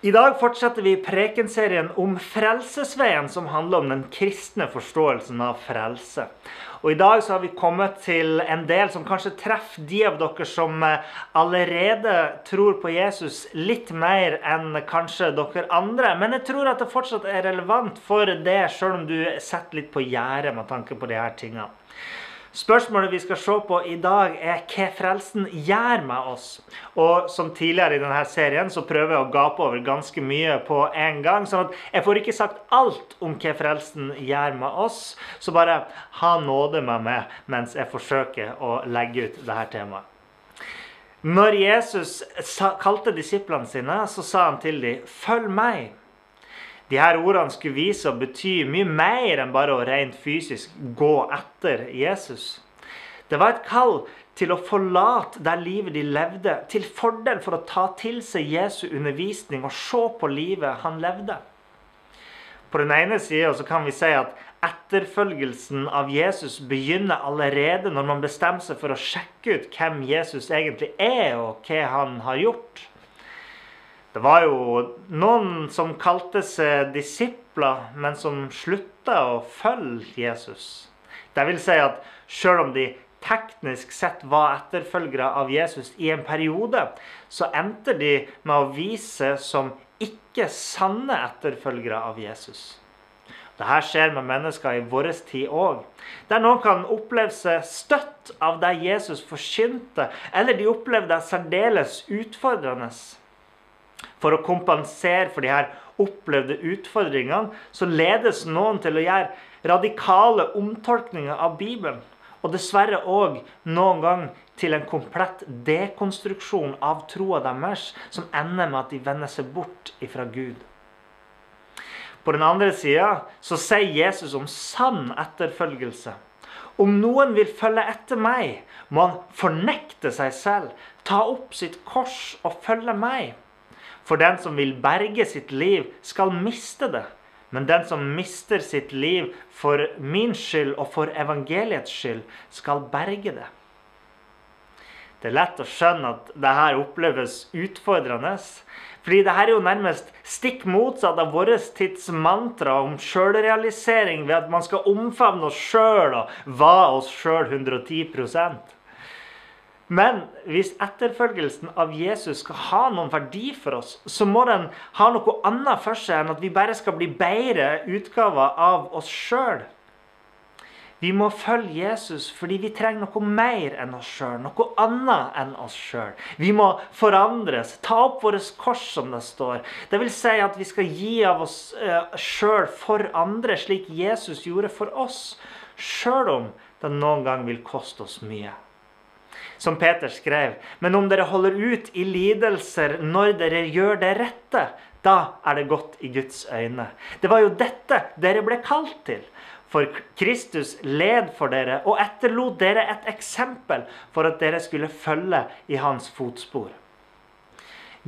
I dag fortsetter vi prekenserien om Frelsesveien, som handler om den kristne forståelsen av frelse. Og I dag så har vi kommet til en del som kanskje treffer de av dere som eh, allerede tror på Jesus litt mer enn kanskje dere andre. Men jeg tror at det fortsatt er relevant for det, sjøl om du setter litt på gjerdet med tanke på de her tingene. Spørsmålet vi skal se på i dag, er hva frelsen gjør med oss. Og som tidligere i denne serien så prøver jeg å gape over ganske mye på en gang. sånn at jeg får ikke sagt alt om hva frelsen gjør med oss. Så bare ha nåde med meg mens jeg forsøker å legge ut dette temaet. Når Jesus kalte disiplene sine, så sa han til dem, 'Følg meg'. De her ordene skulle vise og bety mye mer enn bare å rent fysisk gå etter Jesus. Det var et kall til å forlate det livet de levde, til fordel for å ta til seg Jesu undervisning og se på livet han levde. På den ene sida kan vi si at etterfølgelsen av Jesus begynner allerede når man bestemmer seg for å sjekke ut hvem Jesus egentlig er, og hva han har gjort. Det var jo noen som kalte seg disipler, men som slutta å følge Jesus. Det vil si at selv om de teknisk sett var etterfølgere av Jesus i en periode, så endte de med å vise som ikke sanne etterfølgere av Jesus. Dette skjer med mennesker i vår tid òg. Der noen kan oppleve seg støtt av det Jesus forsynte, eller de opplever det særdeles utfordrende. For å kompensere for de her opplevde utfordringene, så ledes noen til å gjøre radikale omtolkninger av Bibelen. Og dessverre òg noen gang til en komplett dekonstruksjon av troa deres, som ender med at de vender seg bort ifra Gud. På den andre sida sier Jesus om sann etterfølgelse. Om noen vil følge etter meg, må han fornekte seg selv, ta opp sitt kors og følge meg. For den som vil berge sitt liv, skal miste det. Men den som mister sitt liv for min skyld og for evangeliets skyld, skal berge det. Det er lett å skjønne at dette oppleves utfordrende. Fordi dette er jo nærmest stikk motsatt av vår tids mantra om sjølrealisering ved at man skal omfavne oss sjøl og være oss sjøl 110 men hvis etterfølgelsen av Jesus skal ha noen verdi for oss, så må den ha noe annet for seg enn at vi bare skal bli bedre utgaver av oss sjøl. Vi må følge Jesus fordi vi trenger noe mer enn oss sjøl. Noe annet enn oss sjøl. Vi må forandres. Ta opp vårt kors, som det står. Det vil si at vi skal gi av oss uh, sjøl for andre, slik Jesus gjorde for oss. Sjøl om det noen gang vil koste oss mye som Peter skrev. Men om dere holder ut i lidelser når dere gjør det rette, da er det godt i Guds øyne. Det var jo dette dere ble kalt til. For Kristus led for dere og etterlot dere et eksempel for at dere skulle følge i hans fotspor.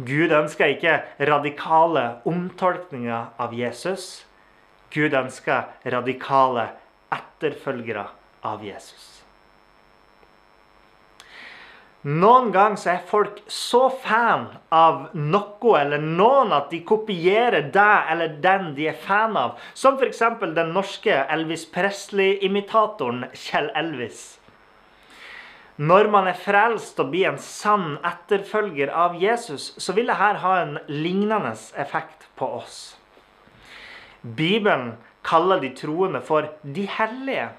Gud ønsker ikke radikale omtolkninger av Jesus. Gud ønsker radikale etterfølgere av Jesus. Noen ganger er folk så fan av noe eller noen at de kopierer det eller den de er fan av. Som f.eks. den norske Elvis Presley-imitatoren Kjell Elvis. Når man er frelst og blir en sann etterfølger av Jesus, så vil dette ha en lignende effekt på oss. Bibelen kaller de troende for de hellige.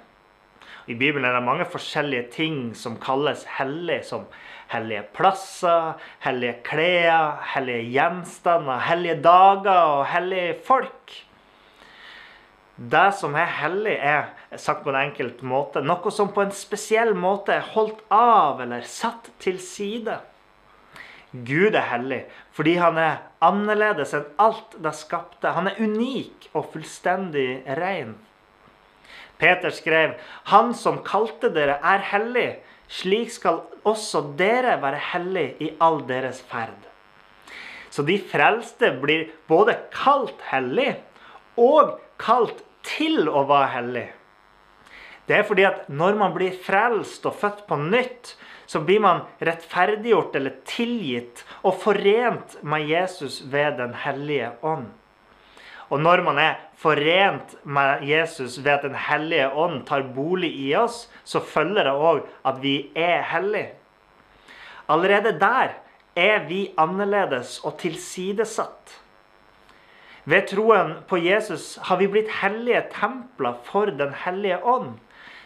I Bibelen er det mange forskjellige ting som kalles hellig, som hellige plasser, hellige klær, hellige gjenstander, hellige dager og hellige folk. Det som er hellig, er sagt på en enkelt måte, noe som på en spesiell måte er holdt av eller satt til side. Gud er hellig fordi han er annerledes enn alt det skapte. Han er unik og fullstendig ren. Peter skrev, 'Han som kalte dere, er hellig. Slik skal også dere være hellige i all deres ferd.' Så de frelste blir både kalt hellig og kalt til å være hellig. Det er fordi at når man blir frelst og født på nytt, så blir man rettferdiggjort eller tilgitt og forent med Jesus ved Den hellige ånd. Og når man er forent med Jesus ved at Den hellige ånd tar bolig i oss, så følger det òg at vi er hellige. Allerede der er vi annerledes og tilsidesatt. Ved troen på Jesus har vi blitt hellige templer for Den hellige ånd.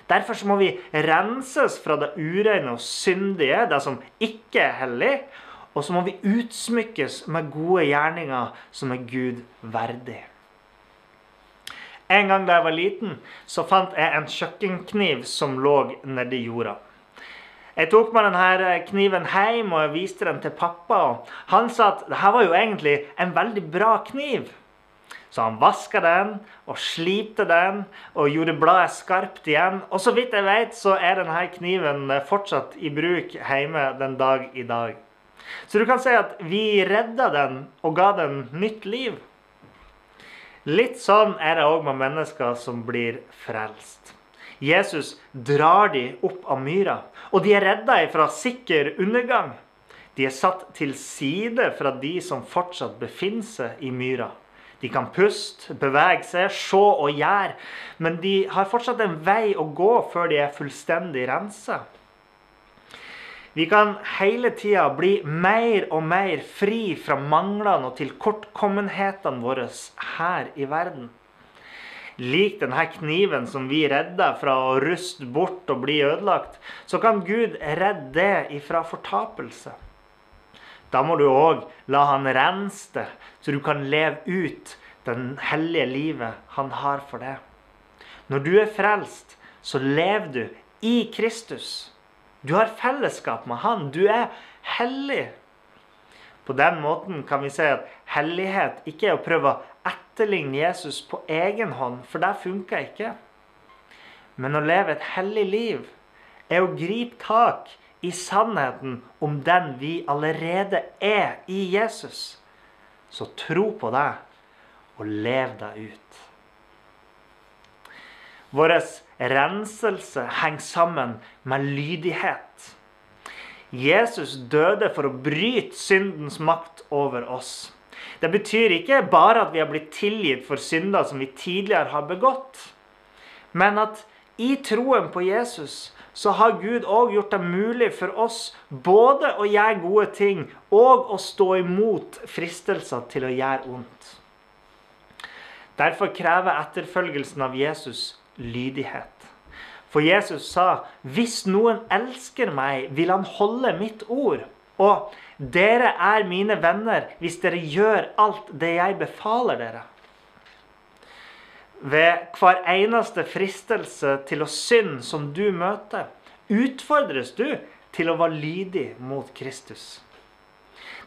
Derfor må vi renses fra det ureine og syndige, det som ikke er hellig. Og så må vi utsmykkes med gode gjerninger som er Gud verdig. En gang da jeg var liten, så fant jeg en kjøkkenkniv som lå nedi jorda. Jeg tok med denne kniven hjem og jeg viste den til pappa. og Han sa at dette var jo egentlig en veldig bra kniv. Så han vaska den og slipte den og gjorde bladet skarpt igjen. Og så vidt jeg vet, så er denne kniven fortsatt i bruk hjemme den dag i dag. Så du kan si at vi redda den og ga den nytt liv. Litt sånn er det òg med mennesker som blir frelst. Jesus drar de opp av myra, og de er redda fra sikker undergang. De er satt til side fra de som fortsatt befinner seg i myra. De kan puste, bevege seg, se og gjøre. Men de har fortsatt en vei å gå før de er fullstendig rensa. Vi kan hele tida bli mer og mer fri fra manglene og tilkortkommenhetene våre her i verden. Lik denne kniven som vi redder fra å ruste bort og bli ødelagt, så kan Gud redde det ifra fortapelse. Da må du òg la han rense det, så du kan leve ut den hellige livet han har for deg. Når du er frelst, så lever du i Kristus. Du har fellesskap med han. Du er hellig. På den måten kan vi si at hellighet ikke er å prøve å etterligne Jesus på egen hånd, for det funker ikke. Men å leve et hellig liv er å gripe tak i sannheten om den vi allerede er i Jesus. Så tro på det, og lev deg ut. Vår renselse henger sammen med lydighet. Jesus døde for å bryte syndens makt over oss. Det betyr ikke bare at vi har blitt tilgitt for synder som vi tidligere har begått, men at i troen på Jesus så har Gud òg gjort det mulig for oss både å gjøre gode ting og å stå imot fristelser til å gjøre ondt. Derfor krever etterfølgelsen av Jesus lydighet. For Jesus sa, 'Hvis noen elsker meg, vil han holde mitt ord.' Og 'Dere er mine venner hvis dere gjør alt det jeg befaler dere.' Ved hver eneste fristelse til å synde som du møter, utfordres du til å være lydig mot Kristus.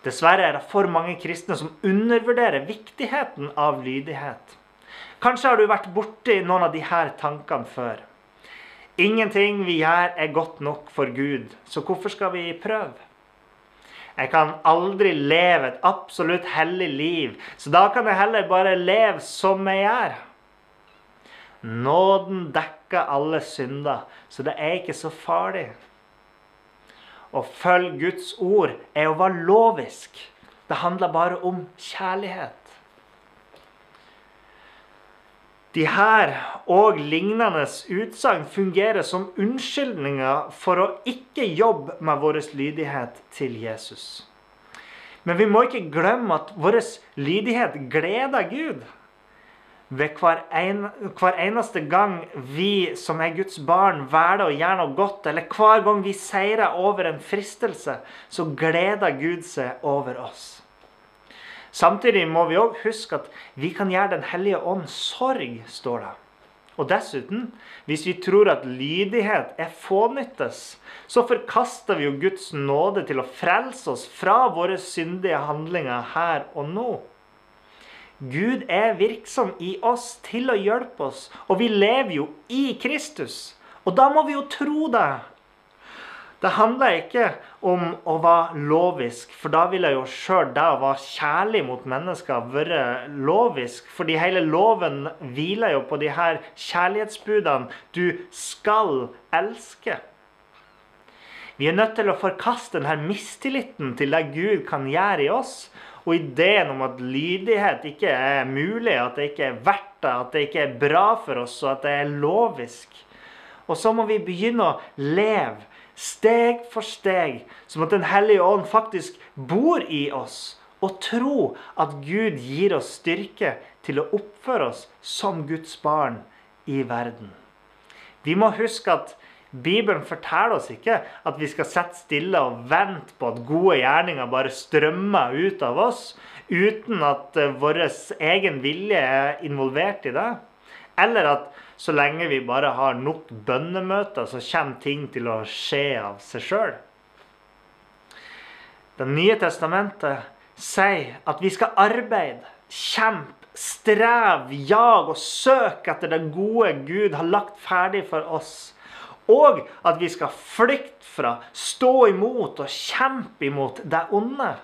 Dessverre er det for mange kristne som undervurderer viktigheten av lydighet. Kanskje har du vært borti noen av disse tankene før. Ingenting vi gjør, er godt nok for Gud, så hvorfor skal vi prøve? Jeg kan aldri leve et absolutt hellig liv, så da kan jeg heller bare leve som jeg gjør. Nåden dekker alle synder, så det er ikke så farlig. Å følge Guds ord er å være lovisk. Det handler bare om kjærlighet. De her og lignende utsagn fungerer som unnskyldninger for å ikke jobbe med vår lydighet til Jesus. Men vi må ikke glemme at vår lydighet gleder Gud ved hver, en, hver, eneste gang vi som er Guds barn, velger å gjøre noe godt, eller hver gang vi seirer over en fristelse, så gleder Gud seg over oss. Samtidig må vi òg huske at vi kan gjøre Den hellige ånd sorg, står det. Og dessuten, hvis vi tror at lydighet er fånyttes, så forkaster vi jo Guds nåde til å frelse oss fra våre syndige handlinger her og nå. Gud er virksom i oss til å hjelpe oss, og vi lever jo i Kristus. Og da må vi jo tro det. Det handler ikke om å være lovisk, for da ville jo sjøl det å være kjærlig mot mennesker vært lovisk. Fordi hele loven hviler jo på de her kjærlighetsbudene. Du skal elske. Vi er nødt til å forkaste denne mistilliten til det Gud kan gjøre i oss. Og ideen om at lydighet ikke er mulig, at det ikke er verdt det, at det ikke er bra for oss, og at det er lovisk. Og så må vi begynne å leve steg for steg, som at Den hellige ånd faktisk bor i oss, og tro at Gud gir oss styrke til å oppføre oss som Guds barn i verden. Vi må huske at Bibelen forteller oss ikke at vi skal sette stille og vente på at gode gjerninger bare strømmer ut av oss, uten at eh, vår egen vilje er involvert i det. Eller at så lenge vi bare har nok bønnemøter, så kommer ting til å skje av seg sjøl. Det nye testamentet sier at vi skal arbeide, kjempe, streve, jage og søke etter det gode Gud har lagt ferdig for oss. Og at vi skal flykte fra, stå imot og kjempe imot det onde.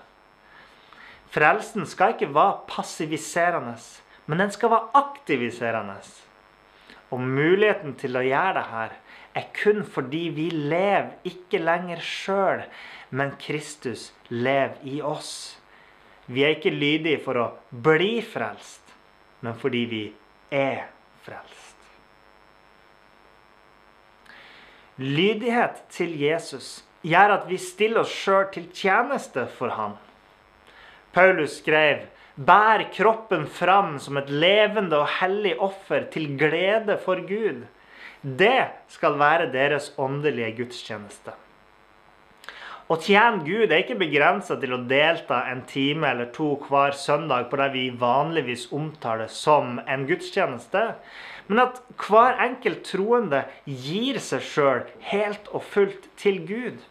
Frelsen skal ikke være passiviserende, men den skal være aktiviserende. Og muligheten til å gjøre det her er kun fordi vi lever ikke lenger sjøl, men Kristus lever i oss. Vi er ikke lydige for å bli frelst, men fordi vi er frelst. Lydighet til Jesus gjør at vi stiller oss sjøl til tjeneste for Han. Paulus skrev Bær kroppen fram som et levende og hellig offer til glede for Gud. Det skal være deres åndelige gudstjeneste. Å tjene Gud er ikke begrensa til å delta en time eller to hver søndag på det vi vanligvis omtaler som en gudstjeneste, men at hver enkelt troende gir seg sjøl helt og fullt til Gud.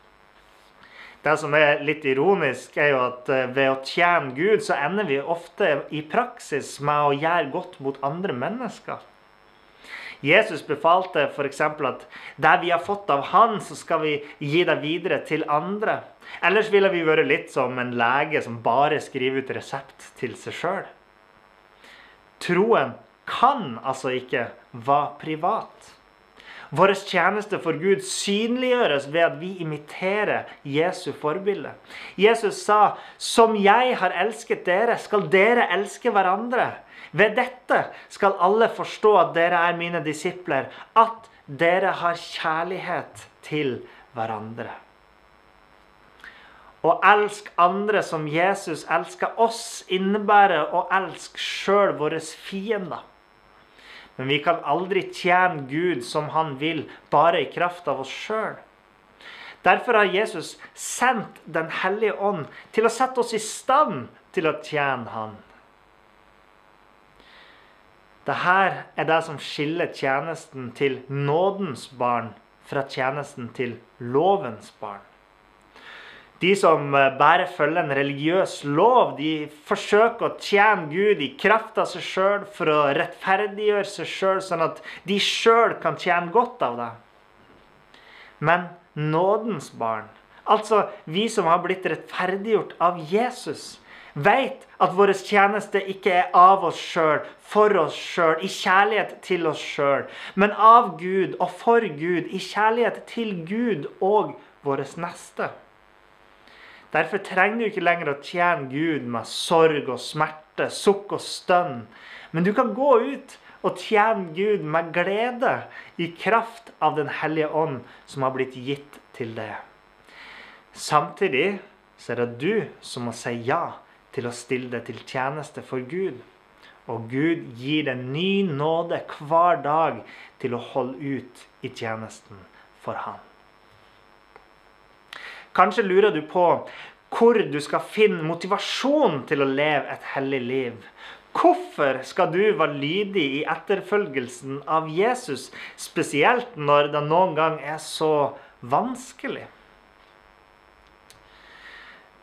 Det som er litt ironisk, er jo at eh, ved å tjene Gud, så ender vi ofte i praksis med å gjøre godt mot andre mennesker. Jesus befalte f.eks. at det vi har fått av Han, så skal vi gi det videre til andre. Ellers ville vi vært litt som en lege som bare skriver ut resept til seg sjøl. Troen kan altså ikke være privat. Vår tjeneste for Gud synliggjøres ved at vi imiterer Jesu forbilde. Jesus sa, 'Som jeg har elsket dere, skal dere elske hverandre.' Ved dette skal alle forstå at dere er mine disipler, at dere har kjærlighet til hverandre. Å elske andre som Jesus elsker oss, innebærer å elske sjøl våre fiender. Men vi kan aldri tjene Gud som han vil, bare i kraft av oss sjøl. Derfor har Jesus sendt Den hellige ånd til å sette oss i stand til å tjene Han. Dette er det som skiller tjenesten til nådens barn fra tjenesten til lovens barn. De som eh, bare følger en religiøs lov, de forsøker å tjene Gud i kraft av seg sjøl for å rettferdiggjøre seg sjøl, sånn at de sjøl kan tjene godt av det. Men nådens barn, altså vi som har blitt rettferdiggjort av Jesus, vet at vår tjeneste ikke er av oss sjøl, for oss sjøl, i kjærlighet til oss sjøl, men av Gud og for Gud, i kjærlighet til Gud og vår neste. Derfor trenger du ikke lenger å tjene Gud med sorg og smerte, sukk og stønn. Men du kan gå ut og tjene Gud med glede i kraft av Den hellige ånd som har blitt gitt til deg. Samtidig så er det du som må si ja til å stille deg til tjeneste for Gud. Og Gud gir deg ny nåde hver dag til å holde ut i tjenesten for Han. Kanskje lurer du på hvor du skal finne motivasjon til å leve et hellig liv. Hvorfor skal du være lydig i etterfølgelsen av Jesus, spesielt når det noen gang er så vanskelig?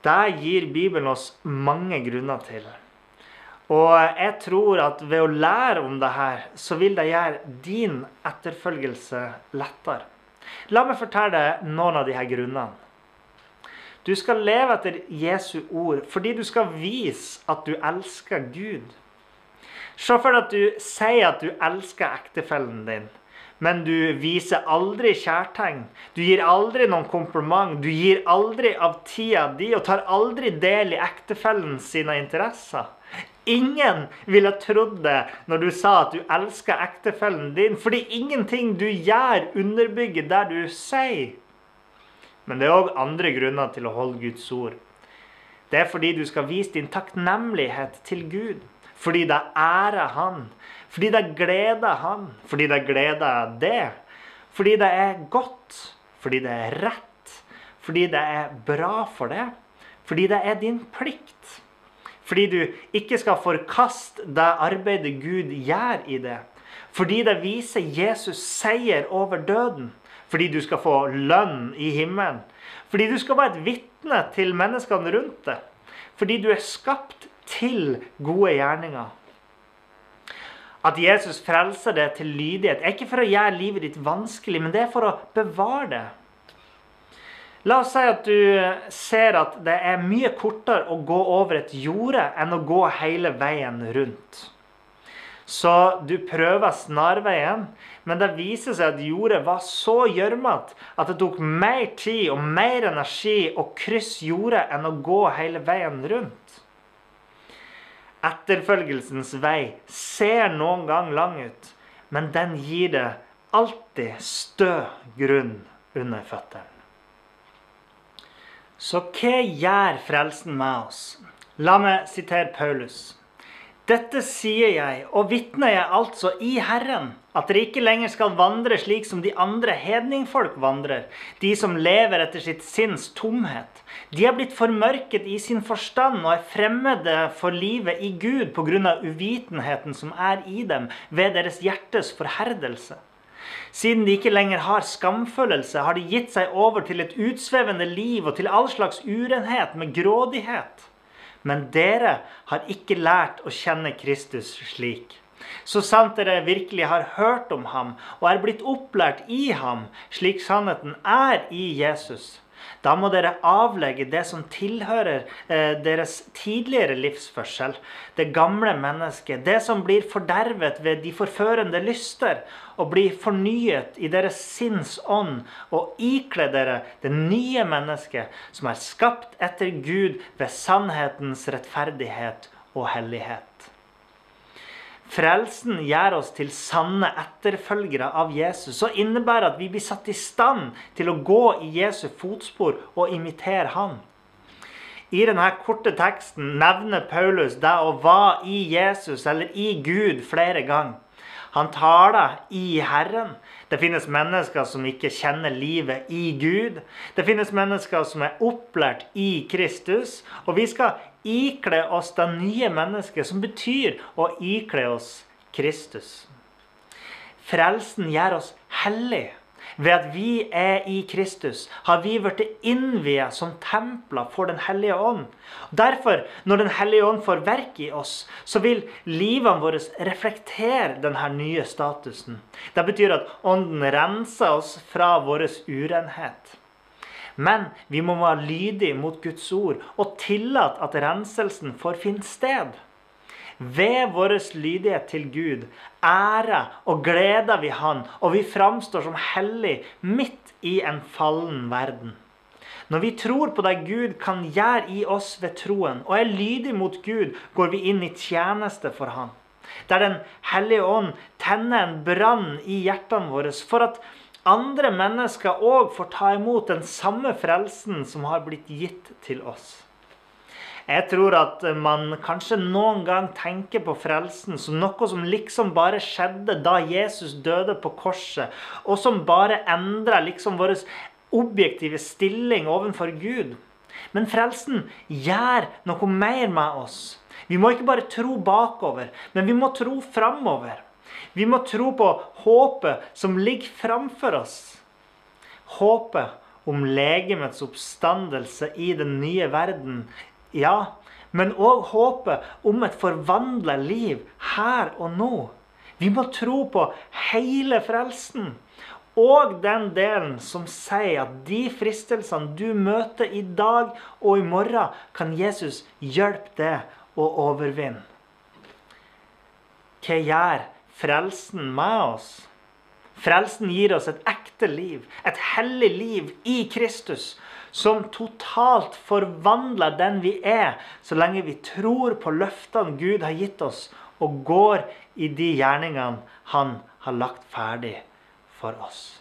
Det gir Bibelen oss mange grunner til. Og jeg tror at ved å lære om det her, så vil det gjøre din etterfølgelse lettere. La meg fortelle deg noen av disse grunnene. Du skal leve etter Jesu ord fordi du skal vise at du elsker Gud. Se for deg at du sier at du elsker ektefellen din, men du viser aldri kjærtegn. Du gir aldri noen kompliment. Du gir aldri av tida di og tar aldri del i ektefellen sine interesser. Ingen ville trodd det når du sa at du elsker ektefellen din, fordi ingenting du gjør, underbygger det du sier. Men det er òg andre grunner til å holde Guds ord. Det er fordi du skal vise din takknemlighet til Gud. Fordi det ærer Han. Fordi det gleder Han. Fordi det gleder det. Fordi det er godt. Fordi det er rett. Fordi det er bra for det. Fordi det er din plikt. Fordi du ikke skal forkaste det arbeidet Gud gjør i det. Fordi det viser Jesus seier over døden. Fordi du skal få lønn i himmelen. Fordi du skal være et vitne til menneskene rundt deg. Fordi du er skapt til gode gjerninger. At Jesus frelser deg til lydighet, er ikke for å gjøre livet ditt vanskelig, men det er for å bevare det. La oss si at du ser at det er mye kortere å gå over et jorde enn å gå hele veien rundt. Så du prøver snarveien, men det viser seg at jordet var så gjørmete at det tok mer tid og mer energi å krysse jordet enn å gå hele veien rundt. Etterfølgelsens vei ser noen gang lang ut, men den gir det alltid stø grunn under føttene. Så hva gjør frelsen med oss? La meg sitere Paulus. Dette sier jeg, og vitner jeg altså i Herren, at dere ikke lenger skal vandre slik som de andre hedningfolk vandrer, de som lever etter sitt sinns tomhet. De er blitt formørket i sin forstand og er fremmede for livet i Gud pga. uvitenheten som er i dem ved deres hjertes forherdelse. Siden de ikke lenger har skamfølelse, har de gitt seg over til et utsvevende liv og til all slags urenhet med grådighet. Men dere har ikke lært å kjenne Kristus slik. Så sant dere virkelig har hørt om ham og er blitt opplært i ham, slik sannheten er i Jesus, da må dere avlegge det som tilhører eh, deres tidligere livsførsel, det gamle mennesket, det som blir fordervet ved de forførende lyster, og blir fornyet i deres sinns ånd, og ikle dere det nye mennesket, som er skapt etter Gud ved sannhetens rettferdighet og hellighet. Frelsen gjør oss til sanne etterfølgere av Jesus så innebærer at vi blir satt i stand til å gå i Jesu fotspor og imitere Han. I denne korte teksten nevner Paulus det å være i Jesus eller i Gud flere ganger. Han taler i Herren. Det finnes mennesker som ikke kjenner livet i Gud. Det finnes mennesker som er opplært i Kristus. Og vi skal ikle oss det nye mennesket, som betyr å ikle oss Kristus. Frelsen gjør oss hellige. Ved at vi er i Kristus, har vi blitt innviet som templer for Den hellige ånd. Derfor, når Den hellige ånd får verk i oss, så vil livene våre reflektere denne nye statusen. Det betyr at Ånden renser oss fra vår urenhet. Men vi må være lydige mot Guds ord og tillate at renselsen får finne sted. Ved vår lydighet til Gud ærer og gleder vi Han, og vi framstår som hellig midt i en fallen verden. Når vi tror på det Gud kan gjøre i oss ved troen, og er lydige mot Gud, går vi inn i tjeneste for Han. Der Den hellige ånd tenner en brann i hjertene våre for at andre mennesker òg får ta imot den samme frelsen som har blitt gitt til oss. Jeg tror at man kanskje noen gang tenker på frelsen som noe som liksom bare skjedde da Jesus døde på korset, og som bare endra liksom vår objektive stilling overfor Gud. Men frelsen gjør noe mer med oss. Vi må ikke bare tro bakover, men vi må tro framover. Vi må tro på håpet som ligger framfor oss. Håpet om legemets oppstandelse i den nye verden. Ja, men òg håpet om et forvandla liv her og nå. Vi må tro på hele frelsen. Og den delen som sier at de fristelsene du møter i dag og i morgen, kan Jesus hjelpe deg å overvinne. Hva gjør frelsen med oss? Frelsen gir oss et ekte liv, et hellig liv i Kristus, som totalt forvandler den vi er, så lenge vi tror på løftene Gud har gitt oss, og går i de gjerningene Han har lagt ferdig for oss.